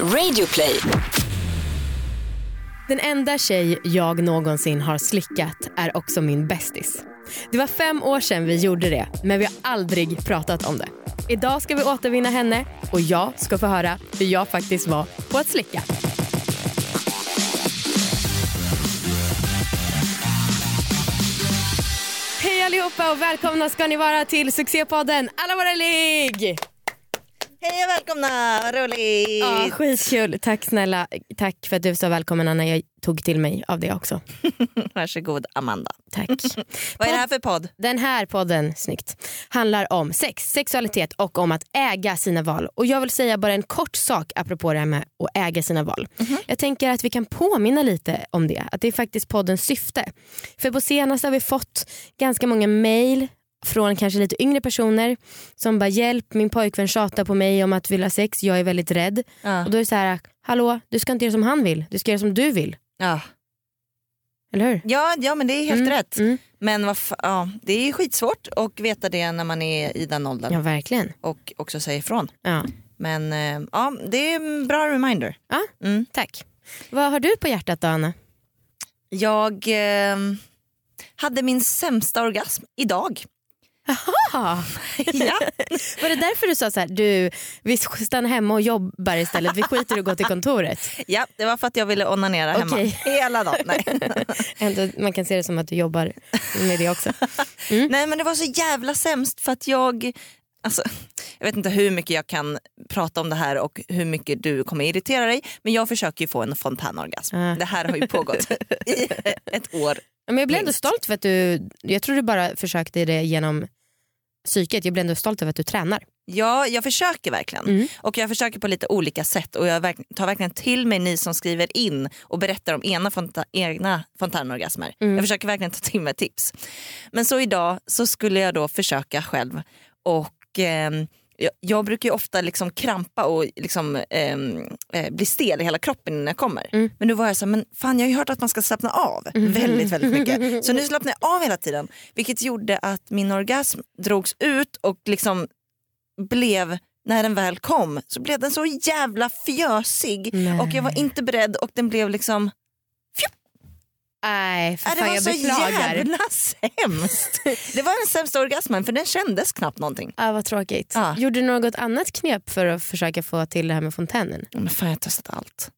Radioplay. Den enda tjej jag någonsin har slickat är också min bästis. Det var fem år sedan vi gjorde det, men vi har aldrig pratat om det. Idag ska vi återvinna henne och jag ska få höra hur jag faktiskt var på att slicka. Hej allihopa och välkomna ska ni vara till succépodden Alla våra ligg! Hej och välkomna, vad roligt! Ja, skitkul. Tack snälla. Tack för att du sa välkommen Anna. Jag tog till mig av det också. Varsågod Amanda. Tack. Vad är det här för podd? Den här podden, snyggt, handlar om sex, sexualitet och om att äga sina val. Och Jag vill säga bara en kort sak apropå det här med att äga sina val. Jag tänker att vi kan påminna lite om det. Att det är faktiskt poddens syfte. För på senaste har vi fått ganska många mail från kanske lite yngre personer som bara hjälp min pojkvän tjatar på mig om att vilja ha sex, jag är väldigt rädd. Ja. Och då är det så här, hallå du ska inte göra som han vill, du ska göra som du vill. Ja. Eller hur? Ja, ja men det är helt Mm, rätt. mm. Men vad ja, det är skitsvårt att veta det när man är i den åldern Ja verkligen. och också säga ifrån. Ja. Men eh, ja, det är en bra reminder. Ja, Mm. tack. Vad har du på hjärtat då Anna? Jag eh, hade min sämsta orgasm idag. Jaha. Ja. Var det därför du sa så här, du vi stannar hemma och jobbar istället, vi skiter i att gå till kontoret? ja, det var för att jag ville onanera hemma Okej. hela dagen. Nej. Man kan se det som att du jobbar med det också. Nej men det var så jävla sämst för att jag Alltså, jag vet inte hur mycket jag kan prata om det här och hur mycket du kommer irritera dig men jag försöker ju få en fontänorgasm. Ah. Det här har ju pågått i ett år. Men jag blir ändå stolt för att du, jag tror du bara försökte det genom psyket, jag blir ändå stolt över att du tränar. Ja, jag försöker verkligen. Mm. Och jag försöker på lite olika sätt och jag tar verkligen till mig ni som skriver in och berättar om ena fonta- egna fontänorgasmer. Mm. Jag försöker verkligen ta till mig tips. Men så idag så skulle jag då försöka själv och ehm, jag, jag brukar ju ofta liksom krampa och liksom, ehm, eh, bli stel i hela kroppen när jag kommer. Mm. Men då var jag så här, men fan jag har ju hört att man ska slappna av väldigt väldigt mycket. Så nu slappnar jag av hela tiden. Vilket gjorde att min orgasm drogs ut och liksom blev när den väl kom så blev den så jävla fjösig Nej. och jag var inte beredd och den blev liksom, Nej, för äh, det fan var jag så beklagar. jävla sämst. Det var den sämsta orgasmen för den kändes knappt någonting. Ah, vad tråkigt. Ja. Gjorde du något annat knep för att försöka få till det här med fontänen? Men fan jag har testat allt.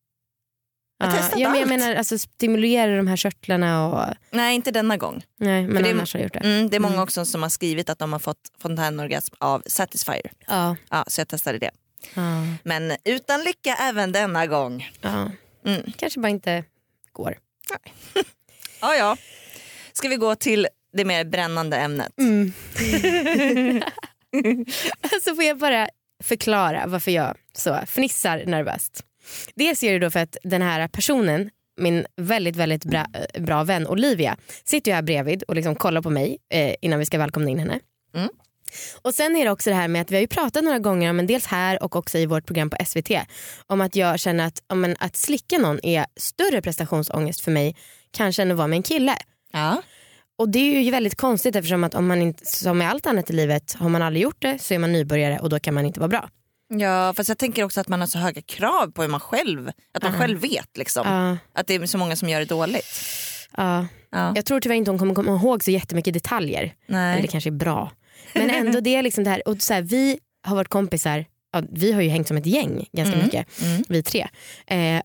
Jag har testat ja, men jag allt. menar alltså, stimulera de här körtlarna och... Nej inte denna gång. Nej, men För det är- annars har jag gjort det. Mm, det är många Mm. också som har skrivit att de har fått fontänorgasm av Satisfyer. Ja. Ja, så jag testade det. Ja. Men utan lycka även denna gång. ja. Mm. Kanske bara inte går. Ja, ja. Ska vi gå till det mer brännande ämnet? Mm. alltså får jag bara förklara varför jag så fnissar nervöst. Dels är det då för att den här personen, min väldigt väldigt bra, bra vän Olivia, sitter ju här bredvid och liksom kollar på mig eh, innan vi ska välkomna in henne. Mm. Och sen är det också det här med att vi har ju pratat några gånger, men dels här och också i vårt program på SVT, om att jag känner att, om en, att slicka någon är större prestationsångest för mig kanske än att vara med en kille. Ja. Och det är ju väldigt konstigt eftersom att om man inte, som med allt annat i livet, har man aldrig gjort det så är man nybörjare och då kan man inte vara bra. Ja fast jag tänker också att man har så höga krav på hur man själv, att man Ja. själv vet liksom. Ja, Att det är så många som gör det dåligt. ja. Ja. Jag tror tyvärr inte hon kommer komma ihåg så jättemycket detaljer. Eller det Nej. kanske är bra. Men ändå det är liksom det här, och så här, vi har varit kompisar, ja, vi har ju hängt som ett gäng ganska Mm. mycket, Mm. vi tre. Eh,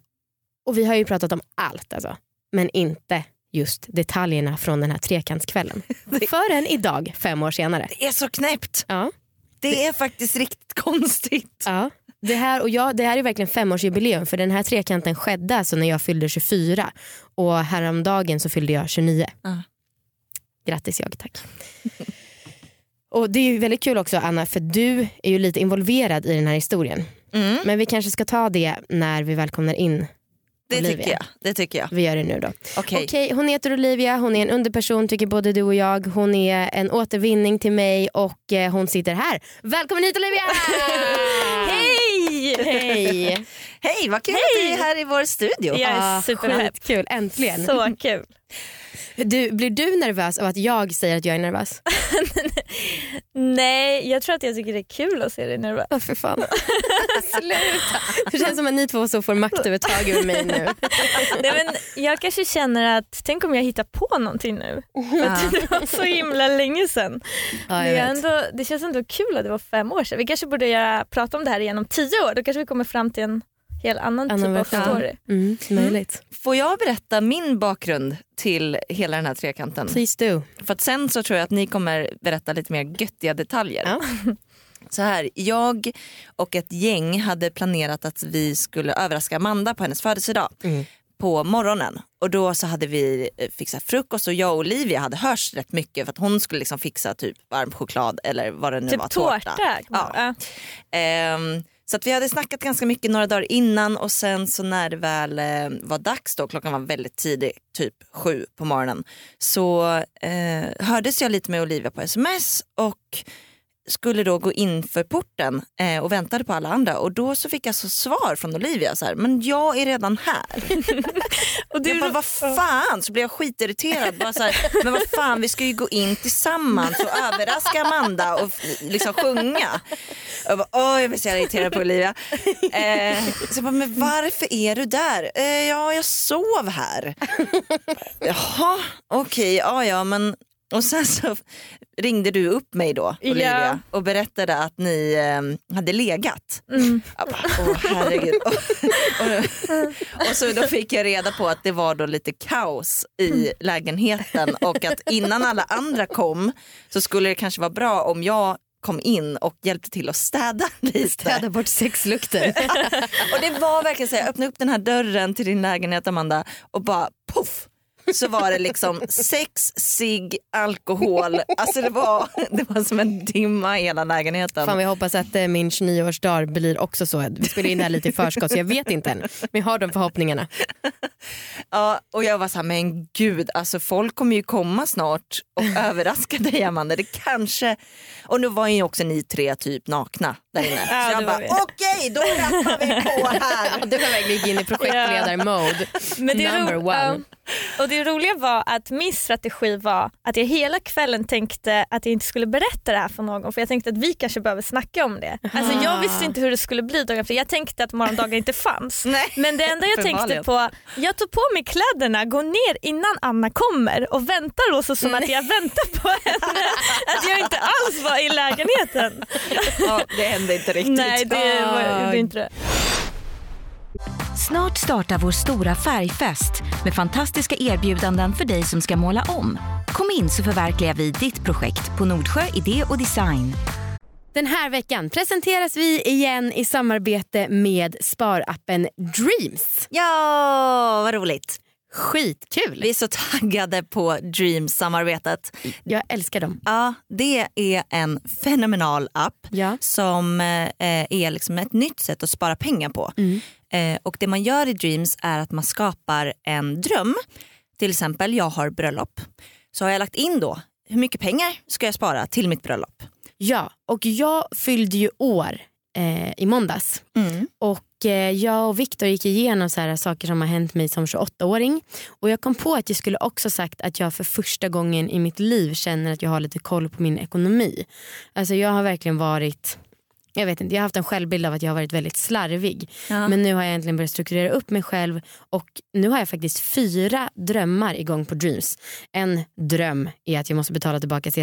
och vi har ju pratat om allt alltså. Men inte just detaljerna från den här trekantskvällen. Förrän idag, fem år senare. Det är så knäppt. Ja. Det är faktiskt riktigt konstigt. Ja. Det här, och jag, det här är verkligen femårsjubileum för den här trekanten skedde alltså när jag fyllde 24 och häromdagen så fyllde jag 29. Ja. Grattis jag, tack. och Det är ju väldigt kul också Anna för du är ju lite involverad i den här historien. Mm. Men vi kanske ska ta det när vi välkomnar in Det Olivia. tycker jag. Det tycker jag. Vi gör det nu då. Okej. Okej, hon heter Olivia, hon är en underperson tycker både du och jag. Hon är en återvinning till mig och eh, hon sitter här. Välkommen hit Olivia! Hej! Hej! Hej vad kul att du är här i vår studio. Jag är Ah, superpepp. Skitkul, äntligen. Så kul. Du, blir du nervös av att jag säger att jag är nervös? Nej, jag tror att jag tycker det är kul att se dig nervös. Åh för fan. Sluta. Det känns som att ni två så får maktövertag över mig nu. Nej, men jag kanske känner att, tänk om jag hittar på någonting nu. Att det var så himla länge sedan. Ja, det, jag ändå, det känns ändå kul att det var fem år sedan. Vi kanske borde göra, prata om det här igen om tio år. Då kanske vi kommer fram till en helt annan, Annan typ version. av story. Mm, möjligt. Får jag berätta min bakgrund till hela den här trekanten? Please do. För att sen så tror jag att ni kommer berätta lite mer göttiga detaljer. Ja. Så här, jag och ett gäng hade planerat att vi skulle överraska Amanda på hennes födelsedag Mm. på morgonen. Och då så hade vi eh, fixat frukost och jag och Olivia hade hörts rätt mycket för att hon skulle liksom fixa typ varm choklad eller vad det nu var. Typ tårta. Ja. Ja. Ehm, så att vi hade snackat ganska mycket några dagar innan och sen så när det väl eh, var dags då, klockan var väldigt tidig, typ sju på morgonen, så eh, hördes jag lite med Olivia på sms och skulle då gå in för porten eh, och väntade på alla andra och då så fick jag så svar från Olivia så här, men jag är redan här. Och Jag bara, vad fan? Så blev jag skitirriterad. Bara så här, men vad fan, vi ska ju gå in tillsammans och överraska Amanda och liksom sjunga. Jag bara, åh jag blir så irriterad på Olivia. Eh, så jag bara, men varför är du där? Eh, ja, jag sov här. Jaha, okej, ja ja men och sen så ringde du upp mig då Olivia Ja. och berättade att ni eh, hade legat. Mm. Jag bara, åh herregud. och, och, och så då fick jag reda på att det var då lite kaos i lägenheten och att innan alla andra kom så skulle det kanske vara bra om jag kom in och hjälpte till att städa lite. Städa bort sexlukter. Och det var verkligen så här, öppna upp den här dörren till din lägenhet Amanda och bara poff så var det liksom sex, cigg, alkohol. Alltså det var, det var som en dimma i hela lägenheten. Fan, vi hoppas att eh, min 29-årsdag blir också så. Vi spelar in det här lite i förskott så jag vet inte än. Men jag har de förhoppningarna. Ja, och jag var så här, men gud, alltså folk kommer ju komma snart och överraska dig Amanda. Det kanske... Och nu var ju också ni tre typ nakna där inne. Ja, så jag var bara, okej då rappar vi på här. Du kan verkligen in i projektledar-mode. Men det, Number one. och det roliga var att min strategi var att jag hela kvällen tänkte att jag inte skulle berätta det här för någon för jag tänkte att vi kanske behöver snacka om det. Alltså jag visste inte hur det skulle bli dagen efter. Jag tänkte att morgondagen inte fanns. Men det enda jag tänkte på, jag tog på mig kläderna, går ner innan Anna kommer och väntar och så som att jag väntar på henne. Att jag inte alls var i lägenheten. Ja, det hände inte riktigt. Nej det var gjorde inte det. Snart startar vår stora färgfest med fantastiska erbjudanden för dig som ska måla om. Kom in så förverkligar vi ditt projekt på Nordsjö Idé och Design. Den här veckan presenteras vi igen i samarbete med sparappen Dreams. Ja, vad roligt. Skitkul! Vi är så taggade på Dreams-samarbetet. Jag älskar dem. Ja, det är en fenomenal app Ja. som eh, är liksom ett nytt sätt att spara pengar på. Eh, och Det man gör i Dreams är att man skapar en dröm. Till exempel, jag har bröllop. Så har jag lagt in då, hur mycket pengar ska jag spara till mitt bröllop? Ja, och jag fyllde ju år eh, i måndags. Och eh, Eh, jag och Viktor gick igenom så här saker som har hänt mig som 28-åring. Och jag kom på att jag skulle också sagt att jag för första gången i mitt liv känner att jag har lite koll på min ekonomi. Alltså jag har verkligen varit jag vet inte, jag har haft en självbild av att jag har varit väldigt slarvig. Ja. Men nu har jag äntligen börjat strukturera upp mig själv och nu har jag faktiskt fyra drömmar igång på Dreams. En dröm är att jag måste betala tillbaka CSN.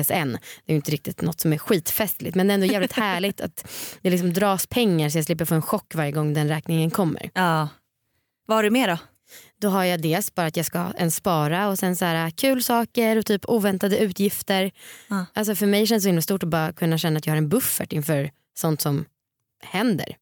Det är ju inte riktigt något som är skitfestligt men det är ändå jävligt härligt att det liksom dras pengar så jag slipper få en chock varje gång den räkningen kommer. Ja. Vad har du mer då? Då har jag dels bara att jag ska en spara och sen så här, kul saker och typ oväntade utgifter. Ja. Alltså för mig känns det så himla stort att bara kunna känna att jag har en buffert inför sånt som händer.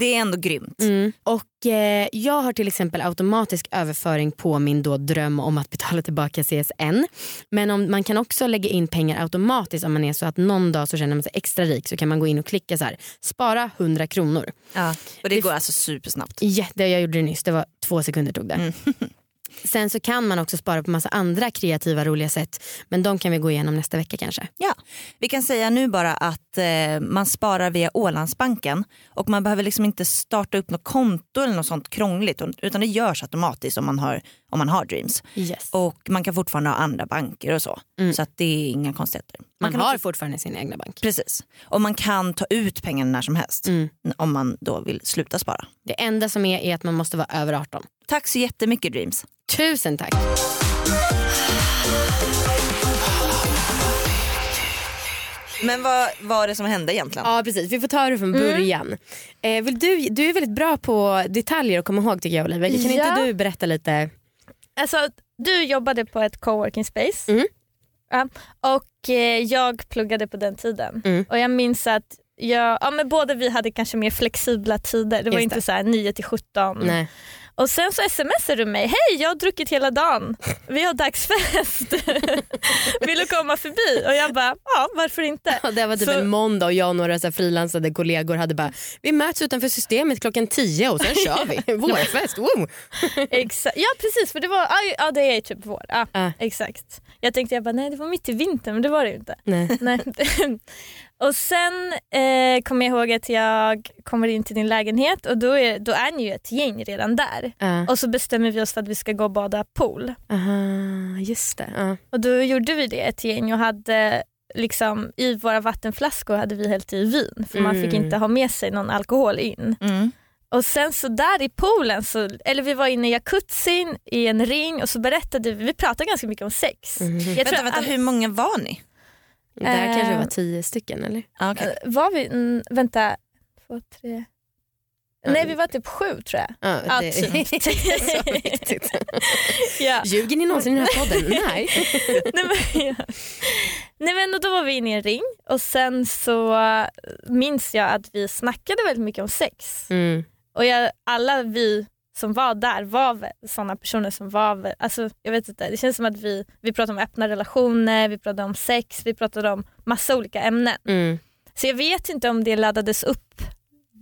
Det är ändå grymt. Mm. Och eh, Jag har till exempel automatisk överföring på min då dröm om att betala tillbaka CSN. Men om, man kan också lägga in pengar automatiskt om man är så att någon dag så känner man sig extra rik så kan man gå in och klicka så här, spara 100 kronor. Ja. Och det, Det- går alltså supersnabbt. Ja, det jag gjorde det nyss, det var två sekunder tog det. Sen så kan man också spara på massa andra kreativa roliga sätt. Men de kan vi gå igenom nästa vecka kanske. Ja, vi kan säga nu bara att eh, man sparar via Ålandsbanken och man behöver liksom inte starta upp något konto eller något sånt krångligt utan det görs automatiskt om man har, om man har Dreams. Yes. Och man kan fortfarande ha andra banker och så. Så att det är inga konstigheter. man kan har också- fortfarande sin egna bank. Precis. Och man kan ta ut pengarna när som helst Mm. om man då vill sluta spara. Det enda som är är att man måste vara över 18. Tack så jättemycket Dreams. Tusen tack. Men vad var det som hände egentligen? Ja precis, vi får ta det från början. Eh, vill du, du är väldigt bra på detaljer att komma ihåg tycker jag Olivia. Kan Ja. inte du berätta lite? Alltså, du jobbade på ett coworking space Mm. ja, och eh, jag pluggade på den tiden. Mm. Och jag minns att jag, ja, men båda vi hade kanske mer flexibla tider. Det var Just inte det. så här 9 till 17. Nej. Och sen så smsade du mig, hej jag har druckit hela dagen, vi har dagsfest, vill du komma förbi? Och jag bara, ja varför inte? Ja, det var typ Så- en måndag och jag och några frilansade kollegor hade bara vi möts utanför systemet klockan 10 och sen kör vi. Vårfest, wow. Exakt. Ja precis för det var, ja, det är typ vår. Ja, Ja. Exakt. Jag tänkte jag bara, nej det var mitt i vintern men det var det ju inte. Nej. Nej. och sen eh, kommer jag ihåg att jag kommer in till din lägenhet och då är, då är ni ju ett gäng redan där. Ja. Och så bestämmer vi oss för att vi ska gå och bada pool. Aha, just det. Ja. Och då gjorde vi det ett gäng och hade liksom i våra vattenflaskor hade vi hällt i vin för man fick Mm. inte ha med sig någon alkohol in. Mm. Och sen så där i poolen, så, eller vi var inne i jacuzzin i en ring och så berättade vi, vi pratade ganska mycket om sex. Mhm. Jag Vänta, tror vänta, all- hur många var ni? Där Eh, kanske det var tio stycken eller? Okej. Eh, Var vi, mm, vänta, två, tre. Nej vi var typ sju tror jag. Ja, Ja, det typ. det är så viktigt. Ja. Ljuger ni någonsin i den här podden? Nej. Nej, men, ja. Nej men då var vi inne i en ring och sen så eh, minns jag att vi snackade väldigt mycket om sex. Mm. Och jag, alla vi som var där var sådana personer som var, alltså, jag vet inte, det känns som att vi, vi pratade om öppna relationer, vi pratade om sex, vi pratade om massa olika ämnen. Mm. Så jag vet inte om det laddades upp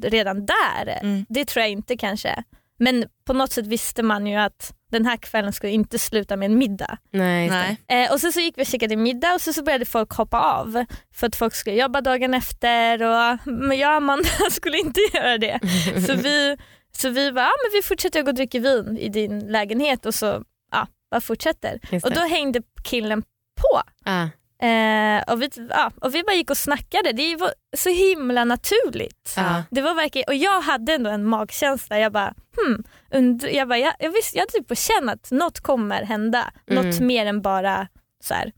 redan där. Mm. Det tror jag inte kanske. Men på något sätt visste man ju att den här kvällen skulle inte sluta med en middag. Nej. Nej. Eh, och sen så gick vi och käkade middag och så, så började folk hoppa av för att folk skulle jobba dagen efter och men jag och Amanda skulle inte göra det. Så vi, så vi bara, ja, men vi fortsätter att gå och dricka vin i din lägenhet och så ja, bara fortsätter. Och då hängde killen på. Ah. Eh, och, vi, ja, och vi bara gick och snackade, det var så himla naturligt. Ja. Det var verkligen, och jag hade ändå en magkänsla, jag bara, hmm, und, jag, bara jag, jag, visste, jag hade typ på känn att något kommer hända. Något Mm. mer än bara så här,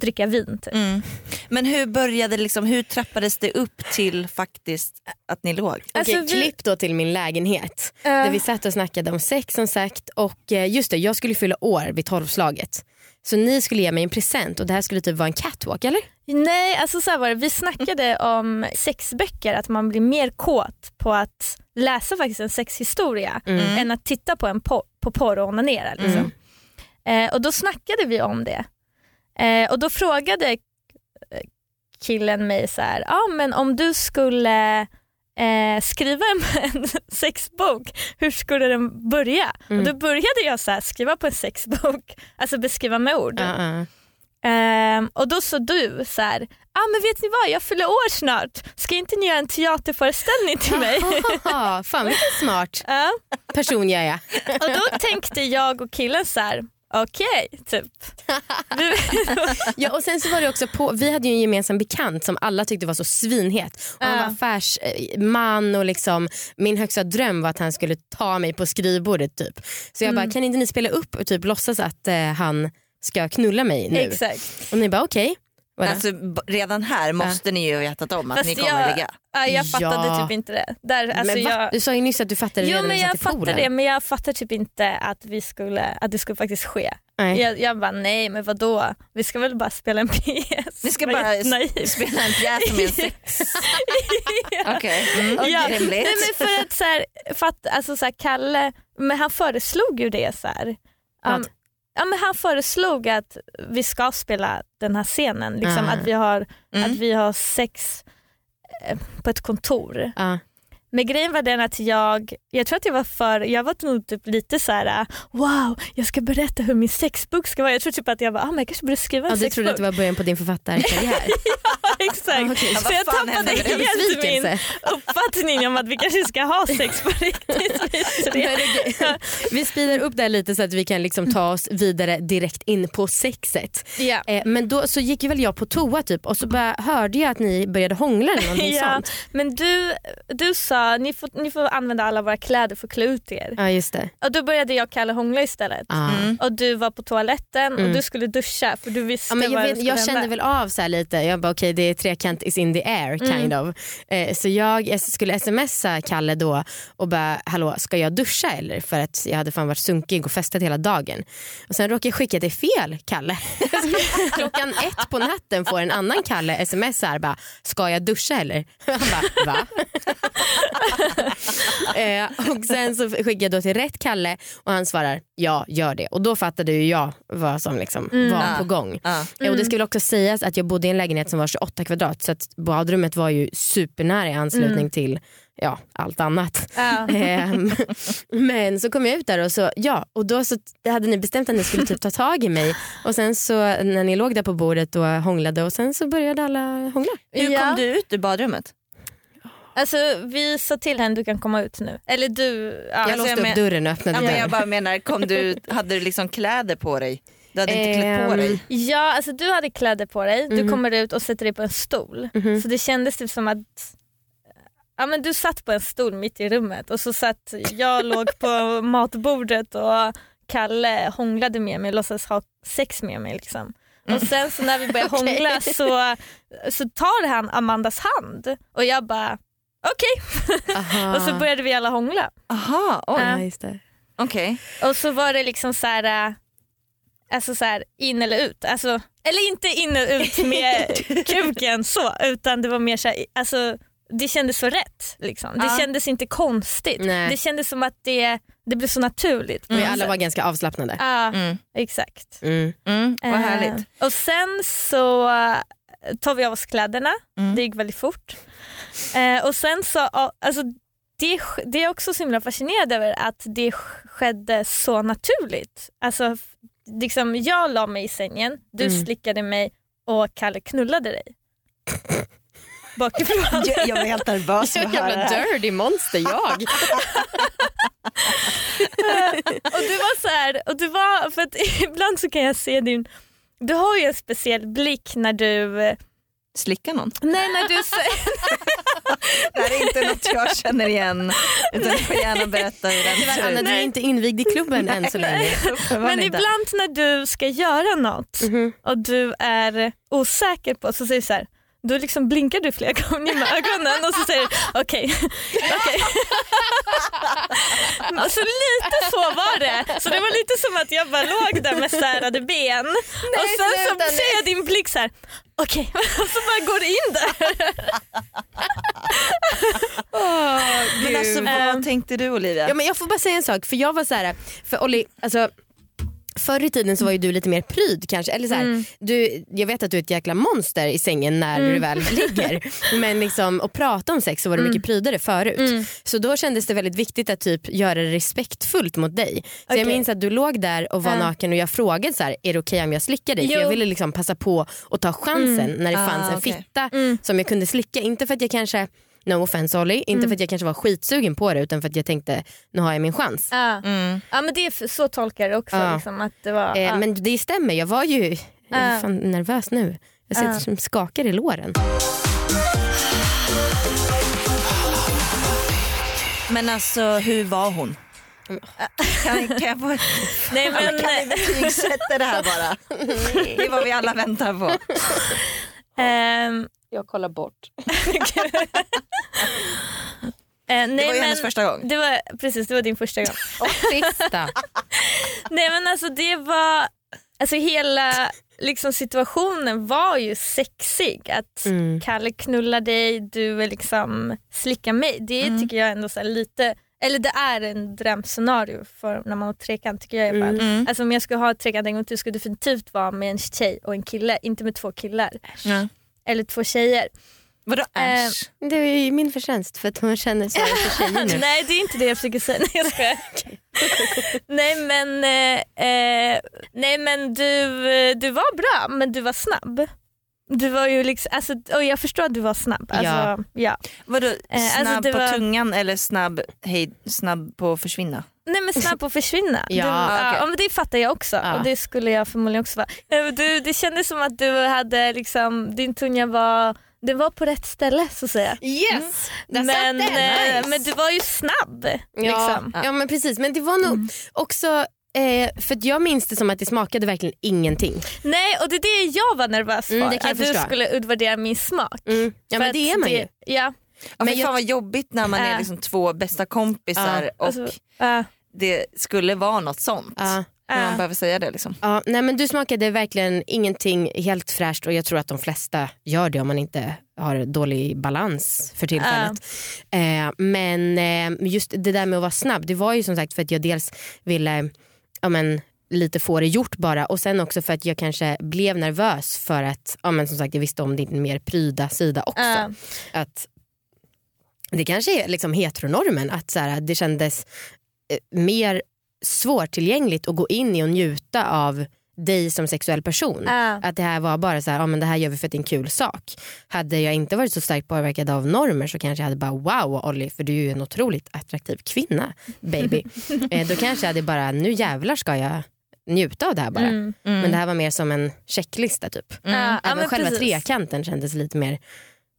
dricka vin. Typ. Mm. Men hur började det liksom, hur trappades det upp till faktiskt att ni låg? Okej, Alltså, vi- klipp då till min lägenhet. Eh, Där vi satt och snackade om sex som sagt och eh, just det, jag skulle fylla år vid tolvslaget. Så ni skulle ge mig en present och det här skulle typ vara en catwalk eller? Nej, alltså så här var det. Vi snackade om sexböcker, att man blir mer kåt på att läsa faktiskt en sexhistoria Mm. än att titta på, en po- på porr och onanera. Liksom. Eh, och då snackade vi om det. Eh, och då frågade eh, killen mig så här, ja men om du skulle eh, skriva en, sexbok, hur skulle den börja? Mm. Och då började jag så här, skriva på en sexbok, alltså beskriva med ord. Ja, ja. Ehm, och då sa du så här, ah, men vet ni vad jag fyller år snart, ska inte ni göra en teaterföreställning till mig? Fan vilken smart person jag är. Och då tänkte jag och killen så här, okej typ. Du, Ja, och sen så var det också på, vi hade ju en gemensam bekant som alla tyckte var så svinhet. Och han var affärsman och liksom, min högsta dröm var att han skulle ta mig på skrivbordet typ. Så jag bara, kan inte ni spela upp och typ låtsas att eh, han ska knulla mig nu? exakt. Och ni bara okej. Vadå? Alltså, redan här måste ni ju ha vetat om att Fast ni kommer jag, ligga. ja, jag fattade Ja. typ inte det. Där, alltså men jag, Du sa ju nyss att du fattade jo redan men vi jag poolen. det men jag fattar typ inte att, vi skulle, att det skulle faktiskt ske. Nej. Jag, jag bara nej men vadå, vi ska väl bara spela en pjäs. Ni ska bara s- spela en pjäs med en sex. Okej, mm, Ja. rimligt. Nej, men för att, så här, för att alltså, så här, Kalle, men han föreslog ju det. Så här. Um, ja, men han föreslog att vi ska spela den här scenen, liksom, Ah. att, vi har, Mm. att vi har sex eh, på ett kontor. Ja. Men grejen var den att jag, jag tror att jag var för, jag var nog typ lite så här: wow jag ska berätta hur min sexbok ska vara. Jag tror typ att jag var, ah, men jag kanske borde skriva en Ja, du sexbok. trodde att det var början på din författarkarriär? Exakt. Ja, okej. Ja, Så vad jag tappade helt min uppfattning om att vi kanske ska ha sex på riktigt. Vi speedar upp det här lite så att vi kan liksom ta oss vidare direkt in på sexet. Ja. Eh, men då så gick ju väl jag på toa typ och så bara hörde jag att ni började hångla eller någonting Ja, sånt. men du, du sa ni får, ni får använda alla våra kläder för att klä ut er. Ja just det. Och då började jag och Kalle hångla istället. Ah. Och du var på toaletten och Mm. du skulle duscha för du visste Ja, men jag, vad vet, jag skulle kände hända. väl av så här lite, jag bara okej det är trekant is in the air kind Mm. of. Eh, så jag skulle smsa Kalle då och bara hallå ska jag duscha eller? För att jag hade fan varit sunkig och festat hela dagen. Och sen råkade jag skicka det fel Kalle. Klockan ett på natten får en annan Kalle sms här bara ska jag duscha eller? Han bara va? eh, och sen så skickade jag då till rätt Kalle och han svarar ja gör det. Och då fattade ju jag vad som liksom var Ja. på gång. Ja. Ja, Och det ska väl också sägas att jag bodde i en lägenhet som var 28 kvadrat så att badrummet var ju supernära i anslutning till ja, allt annat. Ja. Ehm, men så kom jag ut där och så, ja, och då så hade ni bestämt att ni skulle typ ta tag i mig och sen så när ni låg där på bordet och hånglade och sen så började alla hångla. Hur Ja. kom du ut ur badrummet? Alltså vi sa till henne du kan komma ut nu. Eller du, ja. Jag alltså, låste jag upp men- dörren och öppnade Ja, men dörren. jag bara menar, kom du, hade du liksom kläder på dig? Du hade inte klätt på Ehm, dig? Ja, alltså du hade kläder på dig, du Mhm. kommer ut och sätter dig på en stol. Mhm. Så det kändes typ som att ja, men du satt på en stol mitt i rummet och så satt jag låg på matbordet och Kalle hånglade med mig och låtsades ha sex med mig. Liksom. Och sen så när vi började hångla så, så tar han Amandas hand och jag bara okej. Och så började vi alla hångla. Aha, oj, Ja, just det. okej. Och så var det liksom så här, äh, alltså så här in eller ut. Alltså, eller inte in och ut med kuken så utan det var mer så här, alltså, det kändes så rätt. Liksom. Det Ja. kändes inte konstigt. Nej. Det kändes som att det, det blev så naturligt. Vi alla var ganska avslappnade. Ja, Mm. exakt. Mm. Mm, vad Eh, härligt. och sen så eh, tar vi av oss kläderna, Mm. det gick väldigt fort. Eh, och sen så, alltså, det, det är också så himla fascinerad över att det sk- skedde så naturligt. Alltså, liksom, jag la mig i sängen, du Mm. slickade mig och Kalle knullade dig. Bakifrån. Jag, jag var helt nervös för att höra det jävla här. dirty monster jag. och du var så här, och du var, för att ibland så kan jag se din, du har ju en speciell blick när du, eh, Slicka någon? nej när du Det här är inte något jag känner igen. Utan du får gärna berätta hur den ser Anna, ut. du är inte invigd i klubben än så länge. Men ibland när du ska göra något Mhm. och du är osäker på så säger du så här, då liksom blinkar du flera gånger med ögonen och så säger du okej. okej. Alltså lite så var det. Så det var lite som att jag bara låg där med särade ben och sen så ser jag din blick så här. okej och så bara går du in där. Men alltså, vad Ehm. tänkte du Olivia? Ja, men jag får bara säga en sak, för jag var så här, för Olli, alltså Förr i tiden så var ju du lite mer pryd kanske. Eller så här, Mm. du, jag vet att du är ett jäkla monster i sängen när du väl ligger. Men liksom, att prata om sex så var du mycket prydare förut. Mm. Så då kändes det väldigt viktigt att typ göra det respektfullt mot dig. Så Okej. jag minns att du låg där och var Ja. naken och jag frågade så här, är det okej om jag slickar dig? För Jo. jag ville liksom passa på att ta chansen när det Ah, fanns en okej. fitta Mm. som jag kunde slicka. Inte för att jag kanske, no offense Olli, inte Mm. för att jag kanske var skitsugen på det utan för att jag tänkte nu har jag min chans. Ja. Mm. ja men det är så tolkar jag det också. Ja. Liksom, att det var, Eh, ja. Men det stämmer, jag var ju jag är Ja. fan nervös nu. Jag sitter Ja. som skakar i låren. Men alltså hur var hon? Kan, kan jag få Nej, men, kan vi betygsätta det här bara? Det är vad vi alla väntar på. ehm, Jag kollar bort. eh, nej, Det var ju men, hennes första gång. Det var, precis, det var din första gång. Och sista. Nej men alltså det var, alltså hela liksom, situationen var ju sexig. Att Mm. Kalle knullar dig, du är liksom slickar mig. Det Mm. tycker jag ändå så här lite, eller det är en drömscenario för när man har trekant tycker jag i alla fall. Mm. Alltså om jag skulle ha ett trekant en gång till skulle det definitivt vara med en tjej och en kille, inte med två killar. Ja. Eller två tjejer. Vadå Eh, äsch? Det är ju min förtjänst för att hon känner så för tjejer nu. Nej det är inte det jag försöker säga. Nej jag skojar. nej men, eh, eh, nej, men du, eh, du var bra men du var snabb. Du var ju liksom, alltså, och jag förstår att du var snabb. Alltså, Ja. ja. Vadå alltså, snabb det på var- tungan eller snabb, hej, snabb på att försvinna? Nej men snabb på att försvinna. Ja, du, okej. ja men det fattar jag också Ja. och det skulle jag förmodligen också vara. Du, det kändes som att du hade liksom, din tunga var, den var på rätt ställe så att säga. Yes! Där Men, eh, Nice. men du var ju snabb. Ja, Liksom. ja men precis men det var nog Mm. också eh, för jag minns det som att det smakade verkligen ingenting. Nej och det är det jag var nervös för. Mm, kan jag att du förstå. skulle utvärdera min smak. Mm. Ja För men det är man ju. Ja, Ja, Men fan vad jobbigt när man är Äh. liksom två bästa kompisar Ja, och alltså, äh, det skulle vara något sånt. När man äh. behöver säga det liksom. Ja, nej men du smakade verkligen ingenting helt fräscht och jag tror att de flesta gör det om man inte har dålig balans för tillfället. Eh, men eh, just det där med att vara snabb, det var ju som sagt för att jag dels ville ja, men, lite få det gjort bara och sen också för att jag kanske blev nervös för att ja, men, som sagt, jag visste om din mer pryda sida också. Äh. Att det kanske är liksom heteronormen, att så här, det kändes eh, mer svårtillgängligt att gå in i och njuta av dig som sexuell person. Äh. Att det här var bara så här, ja, men det här gör vi för att det är en kul sak. Hade jag inte varit så starkt påverkad av normer så kanske jag hade bara wow Olli för du är ju en otroligt attraktiv kvinna baby. eh, då kanske jag hade bara nu jävlar ska jag njuta av det här bara. Mm. Men det här var mer som en checklista typ. Ja, Även men själva precis. trekanten kändes lite mer...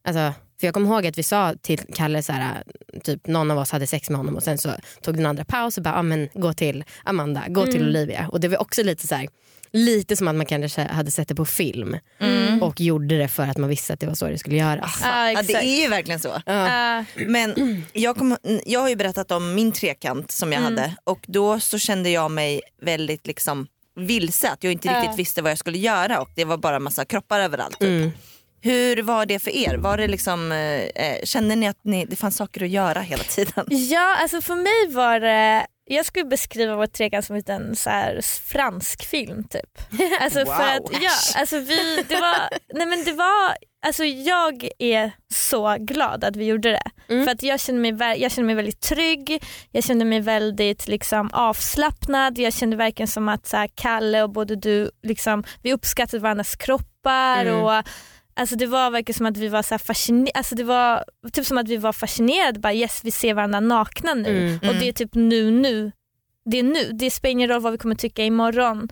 Alltså, för jag kommer ihåg att vi sa till Kalle så här, typ någon av oss hade sex med honom och sen så tog den andra paus och bara ah, men, gå till Amanda, gå till Mm. Olivia. Och det var också lite så här, lite som att man kanske hade sett det på film Mm. och gjorde det för att man visste att det var så det skulle göras. Ja, Ja, det är ju verkligen så. Ja. Äh, Men jag, kom, jag har ju berättat om min trekant som jag Mm. hade och då så kände jag mig väldigt liksom vilse, att jag inte Ja. riktigt visste vad jag skulle göra och det var bara massa kroppar överallt. Typ. Hur var det för er? Var det liksom, eh, eh, kände ni att ni, det fanns saker att göra hela tiden? Ja, alltså för mig var det, jag skulle beskriva vår trekant som en så här fransk film typ. Alltså Wow. för att, ja, alltså vi, det var, nej men det var, alltså jag är så glad att vi gjorde det. Mm. För att jag kände, mig, jag kände mig väldigt trygg, jag kände mig väldigt liksom, avslappnad, jag kände verkligen som att så här, Kalle och både du, liksom, vi uppskattade varandras kroppar Mm. och Alltså det var verkligen som att vi var så här fascinerade, alltså det var typ som att vi var fascinerade, bara yes vi ser varandra nakna nu Mm. och det är typ nu nu. Det är nu, det spelar ingen roll vad vi kommer tycka imorgon.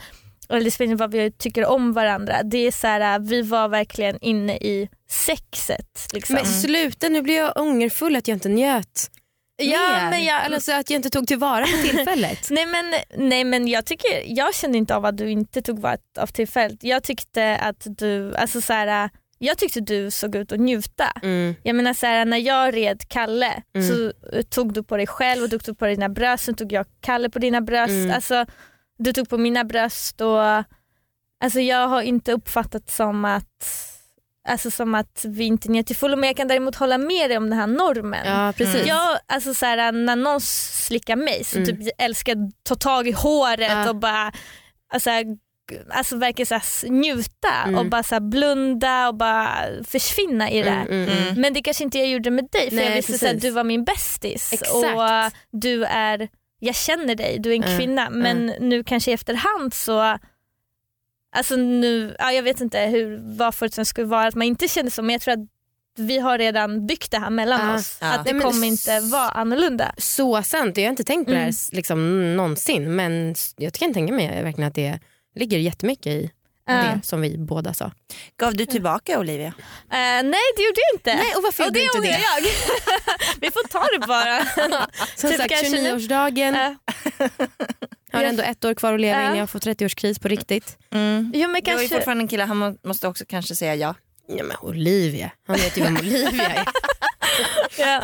Eller det spelar ingen roll vad vi tycker om varandra. Det är så här, vi var verkligen inne i sexet. Liksom. Men sluta nu blir jag ångerfull att jag inte njöt ja, men jag, Alltså att jag inte tog tillvara på tillfället. Nej men, nej men jag tycker, jag kände inte av att du inte tog vara av tillfället. Jag tyckte att du, alltså så här, jag tyckte du såg ut att njuta. Mm. Jag menar så här, när jag red Kalle Mm. så eh, tog du på dig själv och du tog på dina bröst, sen tog jag Kalle på dina bröst. Mm. Alltså, du tog på mina bröst och alltså, jag har inte uppfattat som att Alltså som att vi inte njöt till fullo men jag kan däremot hålla med dig om den här normen. Ja precis. Mm. Jag, alltså så här, när någon slickar mig så Mm. typ, jag älskar att ta tag i håret Ja. och bara alltså, alltså verkligen så här, njuta Mm. och bara så här, blunda och bara försvinna i det. Mm, mm, mm. Mm. Men det kanske inte jag gjorde med dig för Nej, jag visste att du var min bästis Exakt. och du är, jag känner dig, du är en Mm, kvinna men nu kanske i efterhand så Alltså nu, ja, jag vet inte hur, vad förutsättningen skulle vara att man inte kände så men jag tror att vi har redan byggt det här mellan Ja, oss. ja. Att det Nej, kommer inte vara annorlunda. Så sant, jag har inte tänkt på det Mm. här liksom, någonsin men jag kan tänka mig verkligen att det ligger jättemycket i det som vi båda sa. Gav du tillbaka Olivia? Eh, nej det gjorde jag inte. Nej, och varför och gjorde det du inte det? jag. vi får ta det bara. Som Typ sagt kanske nu. 29-årsdagen, Eh, har ändå ett år kvar att leva Ja. innan jag får 30-årskris på riktigt. Mm. jo, men Du har ju kanske, fortfarande en kille, han må- måste också kanske säga ja. Ja, men Olivia, han vet ju vem Olivia är.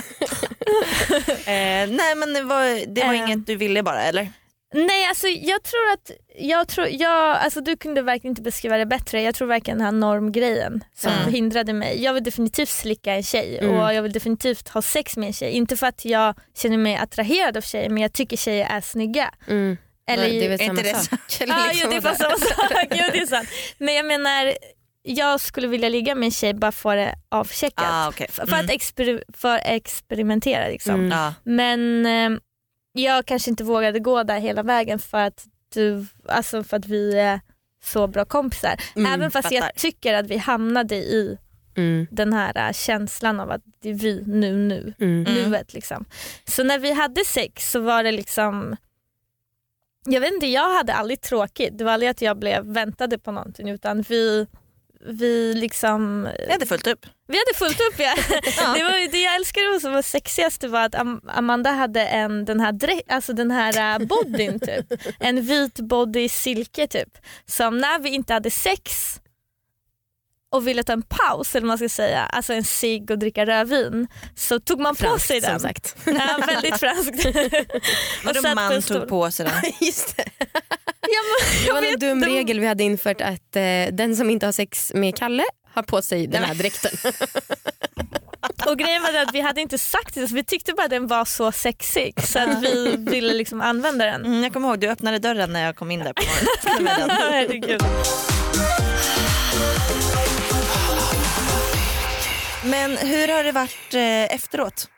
Eh, nej men det var, det var Eh. inget du ville bara eller? Nej alltså jag tror att, jag tror, jag, alltså, du kunde verkligen inte beskriva det bättre. Jag tror verkligen den här normgrejen som Mm. hindrade mig. Jag vill definitivt slicka en tjej Mm. och jag vill definitivt ha sex med en tjej. Inte för att jag känner mig attraherad av tjejer men jag tycker tjejer är snygga. Mm. Eller, det är väl samma inte det sak. Ja, Liksom jo, det är samma sak. Jo, det är sant. Men jag menar, jag skulle vilja ligga med en tjej bara få det avcheckat. Ah, okay. F- För mm. att exper- för experimentera liksom. Mm. ja. Men eh, jag kanske inte vågade gå där hela vägen för att, du, alltså för att vi är så bra kompisar. Mm, Även fast fattar. jag tycker att vi hamnade i Mm. den här eh, känslan av att det är vi nu nu. Mm. Mm. nuet. Liksom. Så när vi hade sex så var det liksom jag vet inte, jag hade aldrig tråkigt. Det var aldrig att jag blev väntade på någonting utan vi, vi liksom Jag hade fullt upp. vi hade fullt upp. Ja. Det, var, det jag älskade och som var sexigast var att Am- Amanda hade en, den här, dräk, alltså den här äh, bodyn typ. En vit body silke typ. Som när vi inte hade sex och ville ta en paus eller man ska säga, alltså en cigg och dricka rödvin så tog man på Franskt, sig som den. sagt. Ja, väldigt franskt. Vadå på man stol. tog på sig den? Just det. Ja, men, Det var en dum de- regel vi hade infört att eh, den som inte har sex med Kalle har på sig den här dräkten. Och grejen var att vi hade inte sagt det så vi tyckte bara att den var så sexig så att vi ville liksom använda den. Mm, jag kommer ihåg, du öppnade dörren när jag kom in där på morgonen. Men hur har det varit eh, efteråt?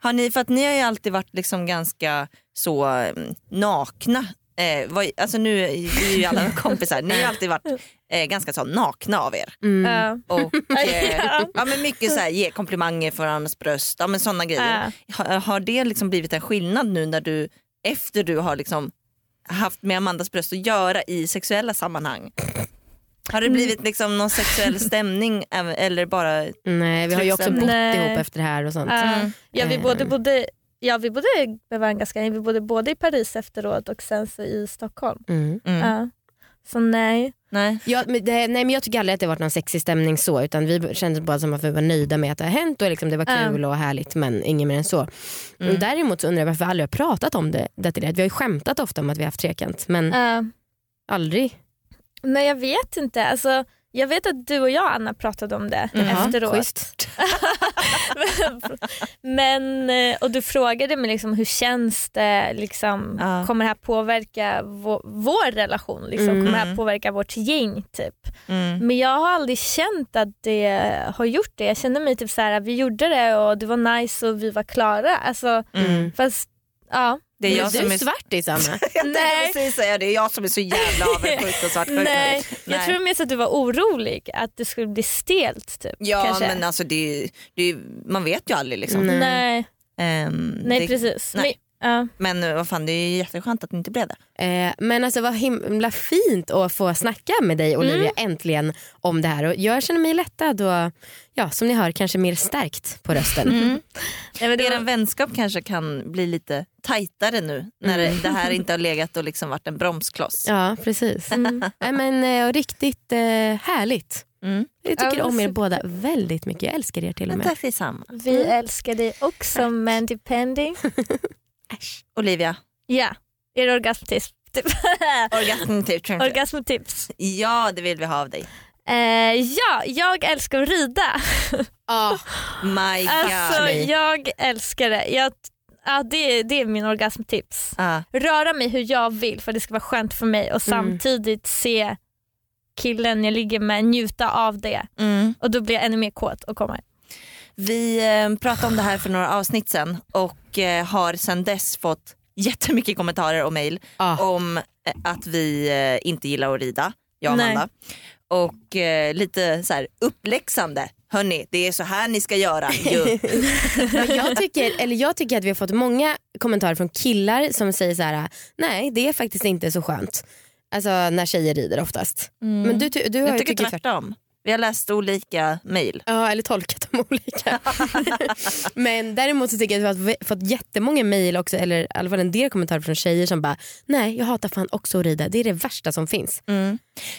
Har ni, för att ni har ju alltid varit liksom ganska så mm, nakna. Eh, vad, alltså nu är vi ju alla kompisar, ni har alltid varit eh, ganska så nakna av er. Mm. Och, eh, Ja. ja, men mycket så här, ge komplimanger för varandras bröst, ja, men sådana grejer. Har, har det liksom blivit en skillnad nu när du efter du har liksom haft med Amandas bröst att göra i sexuella sammanhang? Har det blivit liksom någon sexuell stämning eller bara Nej, vi har ju också bott Nej. ihop efter det här och sånt. Ja. Mm. Ja, vi både Ehm. bodde, ja, vi bodde ganska. Vi bodde både i Paris efteråt och sen så i Stockholm. Mm. Mm. Ja. Så nej. Nej. Ja, men det, nej men jag tycker aldrig att det varit någon sexig stämning så utan vi kände bara som att vi var nöjda med att det har hänt och liksom det var kul och härligt men inget mer än så. Mm. Däremot så undrar jag varför vi aldrig har pratat om det detaljerat. Vi har ju skämtat ofta om att vi har haft trekant men aldrig. Nej jag vet inte. Alltså, jag vet att du och jag Anna pratade om det Jaha, efteråt. Men, eh, och du frågade mig liksom, hur känns det, liksom, Ja. kommer det här påverka vår, vår relation? Liksom? Mm. Kommer det här påverka vårt gäng? Typ? Mm. Men jag har aldrig känt att det har gjort det. Jag kände mig typ så här, vi gjorde det och det var nice och vi var klara. Alltså, Mm. fast, ja. Det är jag du som är svartis Anna. Jag Nej. precis säga det, är jag som är så jävla avundsjuk och svartsjuk. Nej, jag Nej. tror mest att du var orolig att det skulle bli stelt. Typ, Ja kanske. men alltså det, det, man vet ju aldrig liksom. Nej. Ehm, nej det, precis. nej. Men, ja. Men eh, vad fan det är jätteskönt att det inte blev det. Eh, men alltså vad himla fint att få snacka med dig Olivia äntligen om det här och jag känner mig lättad och ja, som ni hör kanske mer stärkt på rösten. Nej, men det Er var, vänskap kanske kan bli lite tajtare nu när det, det här inte har legat och liksom varit en bromskloss. Ja precis. mm. Nej, men, eh, och riktigt eh, härligt. Mm. Jag tycker Ja, om er båda väldigt mycket. Jag älskar er till och Men med. tack detsamma. vi älskar dig också men depending. Olivia, Ja, är det orgasmtips? Typ. orgasmtips. Orgasmtips. Ja det vill vi ha av dig. Eh, ja, jag älskar att rida. Ah, My god. Alltså, jag älskar det. Jag, ja, det, det är min orgasmtips. Ah, Röra mig hur jag vill för det ska vara skönt för mig och Mm. samtidigt se killen jag ligger med njuta av det. mm. Och då blir jag ännu mer kåt och kommer. Vi eh, pratade om det här för några avsnitt sen och eh, har sedan dess fått jättemycket kommentarer och mejl ah. om eh, att vi inte gillar att rida, jag och Nej. Amanda. Och lite så här uppläxande. Hörni, det är så här ni ska göra. jag, tycker, eller jag tycker att vi har fått många kommentarer från killar som säger så här: nej det är faktiskt inte så skönt. Alltså när tjejer rider oftast. Men du, du har Jag tycker tvärtom. Vi har läst olika mejl. Ja, eller tolkat dem olika. Men däremot så tycker jag att vi har fått jättemånga mejl också, eller i alla fall en del kommentarer från tjejer som bara nej jag hatar fan också att rida, det är det värsta som finns.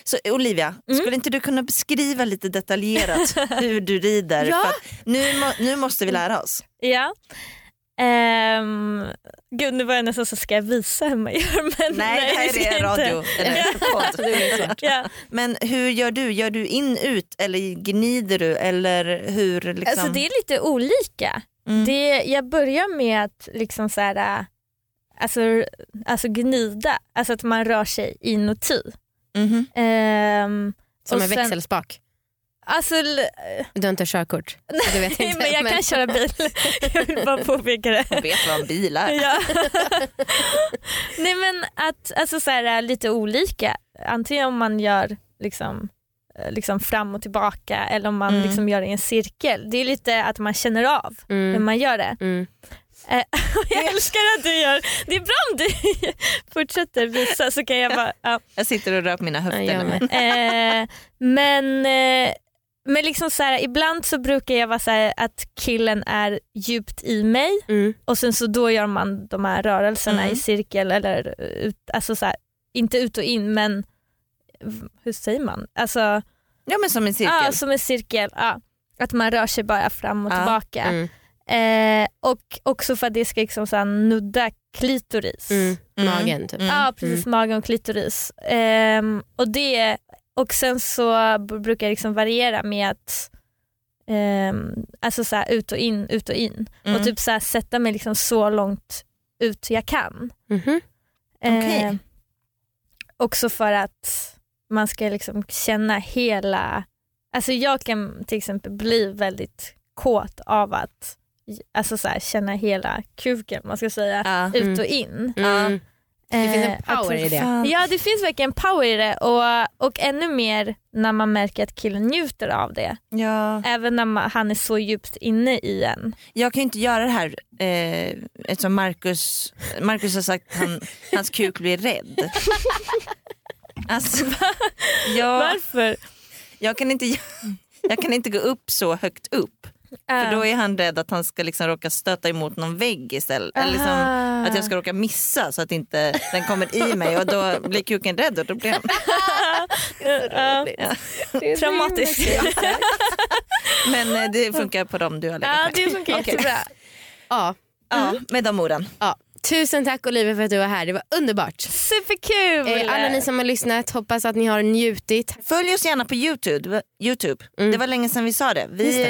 Så Olivia, skulle inte du kunna beskriva lite detaljerat hur du rider? Ja. Nu, nu måste vi lära oss. Ja. Um, gud nu var jag nästan så ska jag visa hur man gör men Nej, det här är radio. inte. Eller. Ja. Men hur gör du? Gör du in ut eller gnider du? Eller hur liksom? Alltså det är lite olika. Mm. Det, jag börjar med att liksom så här, alltså, alltså gnida, alltså att man rör sig inuti. Mhm. Ehm, Som Och en sen- växelspak. Alltså, Du har inte körkort? Du vet nej, inte, men jag kan köra bil. jag vill bara påpeka det. Jag vet vad en bil är. Ja. Nej men att alltså så här, lite olika. Antingen om man gör liksom, eh, liksom fram och tillbaka eller om man Mm. liksom gör det i en cirkel. Det är lite att man känner av när Mm. man gör det. Mm. Eh, jag älskar att du gör, det är bra om du fortsätter visa så kan jag bara, ja. Jag sitter och rör på mina Ja, höfter. med. eh, Men, eh, men liksom så här, ibland så brukar jag vara så här, att killen är djupt i mig Mm. och sen så då gör man de här rörelserna Mm. i cirkel eller ut, alltså så här, inte ut och in men hur säger man? Alltså, Ja men som en cirkel. ja, som en cirkel. Ja. Att man rör sig bara fram och Ja. tillbaka. Mm. Eh, och också för att det ska liksom så nudda klitoris. Mm. Mm. Magen typ. Mm. Ja precis, magen och klitoris. Ehm, och, det, och sen så brukar jag liksom variera med att ehm, alltså så här, ut och in, ut och in. Mm. Och typ så här, sätta mig liksom så långt ut jag kan. Mhm. Okej. Ehm, också för att man ska liksom känna hela, alltså jag kan till exempel bli väldigt kåt av att alltså så här, känna hela kuken man ska säga, Ja. ut och in. Mm. Det finns en Eh, power i det. Ja det finns verkligen power i det och, och ännu mer när man märker att killen njuter av det. Ja. Även när man, han är så djupt inne i en. Jag kan ju inte göra det här eh, eftersom Marcus, Marcus har sagt att han, hans kuk blir rädd. Alltså, jag, Varför? jag, kan inte, jag kan inte gå upp så högt upp för då är han rädd att han ska liksom råka stöta emot någon vägg istället. Eller liksom, att jag ska råka missa så att inte den kommer i mig och då blir kuken rädd och då blir han... Ja. Traumatiskt. Men eh, det funkar på dem du har legat Ja med. det funkar jättebra. Ja. Ja, med de orden. Ja. Tusen tack Olivia för att du var här, det var underbart. Superkul! Eh, alla ni som har lyssnat, hoppas att ni har njutit. Följ oss gärna på Youtube. YouTube. Mm. Det var länge sedan vi sa det. Vi, Just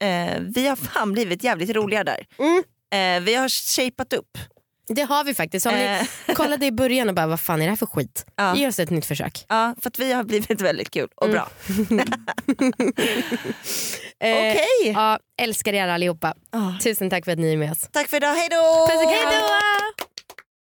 eh, eh, vi har fan blivit jävligt roliga där. Mm. Eh, vi har shapat upp. Det har vi faktiskt. Om ni Eh, kollade i början och bara vad fan är det här för skit? Ja. Ge oss ett nytt försök. ja, för att vi har blivit väldigt kul och Mm. bra. Eh, Okej, Ja, älskar er allihopa. Ah. Tusen tack för att ni är med oss. tack för idag. Hej då! Puss och kram. Hejdå!